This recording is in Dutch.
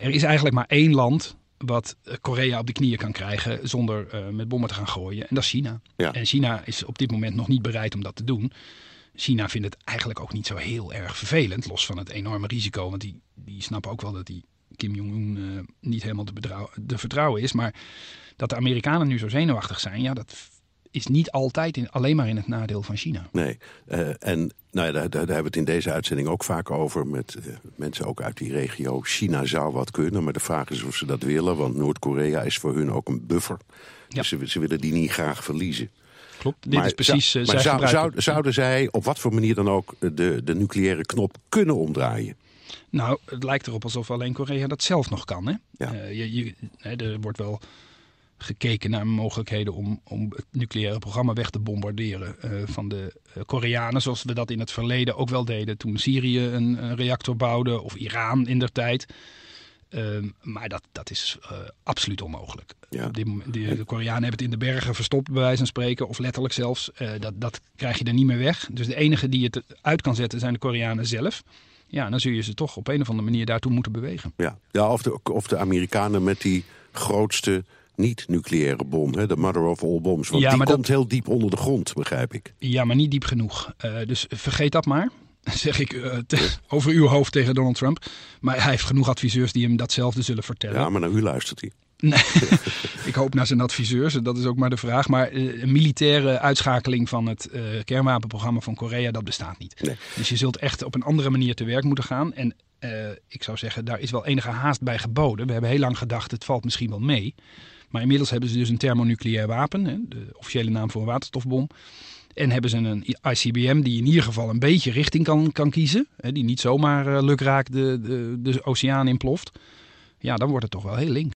Er is eigenlijk maar één land wat eh, Korea op de knieën kan krijgen zonder uh, met bommen te gaan gooien. En dat is China. Ja. En China is op dit moment nog niet bereid om dat te doen. China vindt het eigenlijk ook niet zo heel erg vervelend, los van het enorme risico. Want die, die snappen ook wel dat die Kim Jong-un uh, niet helemaal te, te, vertrouwen is. Maar dat de Amerikanen nu zo zenuwachtig zijn, ja, dat is niet altijd in, alleen maar in het nadeel van China. Nee, uh, en nou ja, daar, daar, hebben we het in deze uitzending ook vaak over met uh, mensen ook uit die regio. China zou wat kunnen, maar de vraag is of ze dat willen, want Noord-Korea is voor hun ook een buffer. Ja. Dus ze, ze, willen die niet graag verliezen. Klopt, dit maar is precies. Zou, maar zou, zou, zouden zij op wat voor manier dan ook de, de nucleaire knop kunnen omdraaien? Nou, het lijkt erop alsof alleen Korea dat zelf nog kan. Hè? Ja. Uh, je, je, er wordt wel gekeken naar mogelijkheden om, om het nucleaire programma weg te bombarderen uh, van de uh, Koreanen. Zoals we dat in het verleden ook wel deden toen Syrië een, een reactor bouwde of Iran in der tijd. Uh, maar dat, dat is absoluut onmogelijk. Ja. Op dit moment, de, de, Koreanen hebben het in de bergen verstopt, bij wijze van spreken, of letterlijk zelfs. dat, dat krijg je er niet meer weg. Dus de enige die het uit kan zetten zijn de Koreanen zelf. Ja, dan zul je ze toch op een of andere manier daartoe moeten bewegen. Ja, ja of, de, of de Amerikanen met die grootste niet-nucleaire bom, hè, de mother of all bombs. Want Ja, die komt dat- heel diep onder de grond, begrijp ik. Ja, maar niet diep genoeg. Eh, dus vergeet dat maar. Zeg ik eh, over uw hoofd tegen Donald Trump. Maar hij heeft genoeg adviseurs die hem datzelfde zullen vertellen. Ja, maar naar u luistert hij. Nee, ik hoop naar zijn adviseurs, en dat is ook maar de vraag. Maar eh, een militaire uitschakeling van het kernwapenprogramma van Korea, dat bestaat niet. Nee. Dus je zult echt op een andere manier te werk moeten gaan. En ik zou zeggen, daar is wel enige haast bij geboden. We hebben heel lang gedacht, het valt misschien wel mee. Maar inmiddels hebben ze dus een thermonucleair wapen, de officiële naam voor een waterstofbom. En hebben ze een ICBM die in ieder geval een beetje richting kan, kan kiezen. Die niet zomaar eh, lukraak de, de, de oceaan inploft. Ja, dan wordt het toch wel heel link.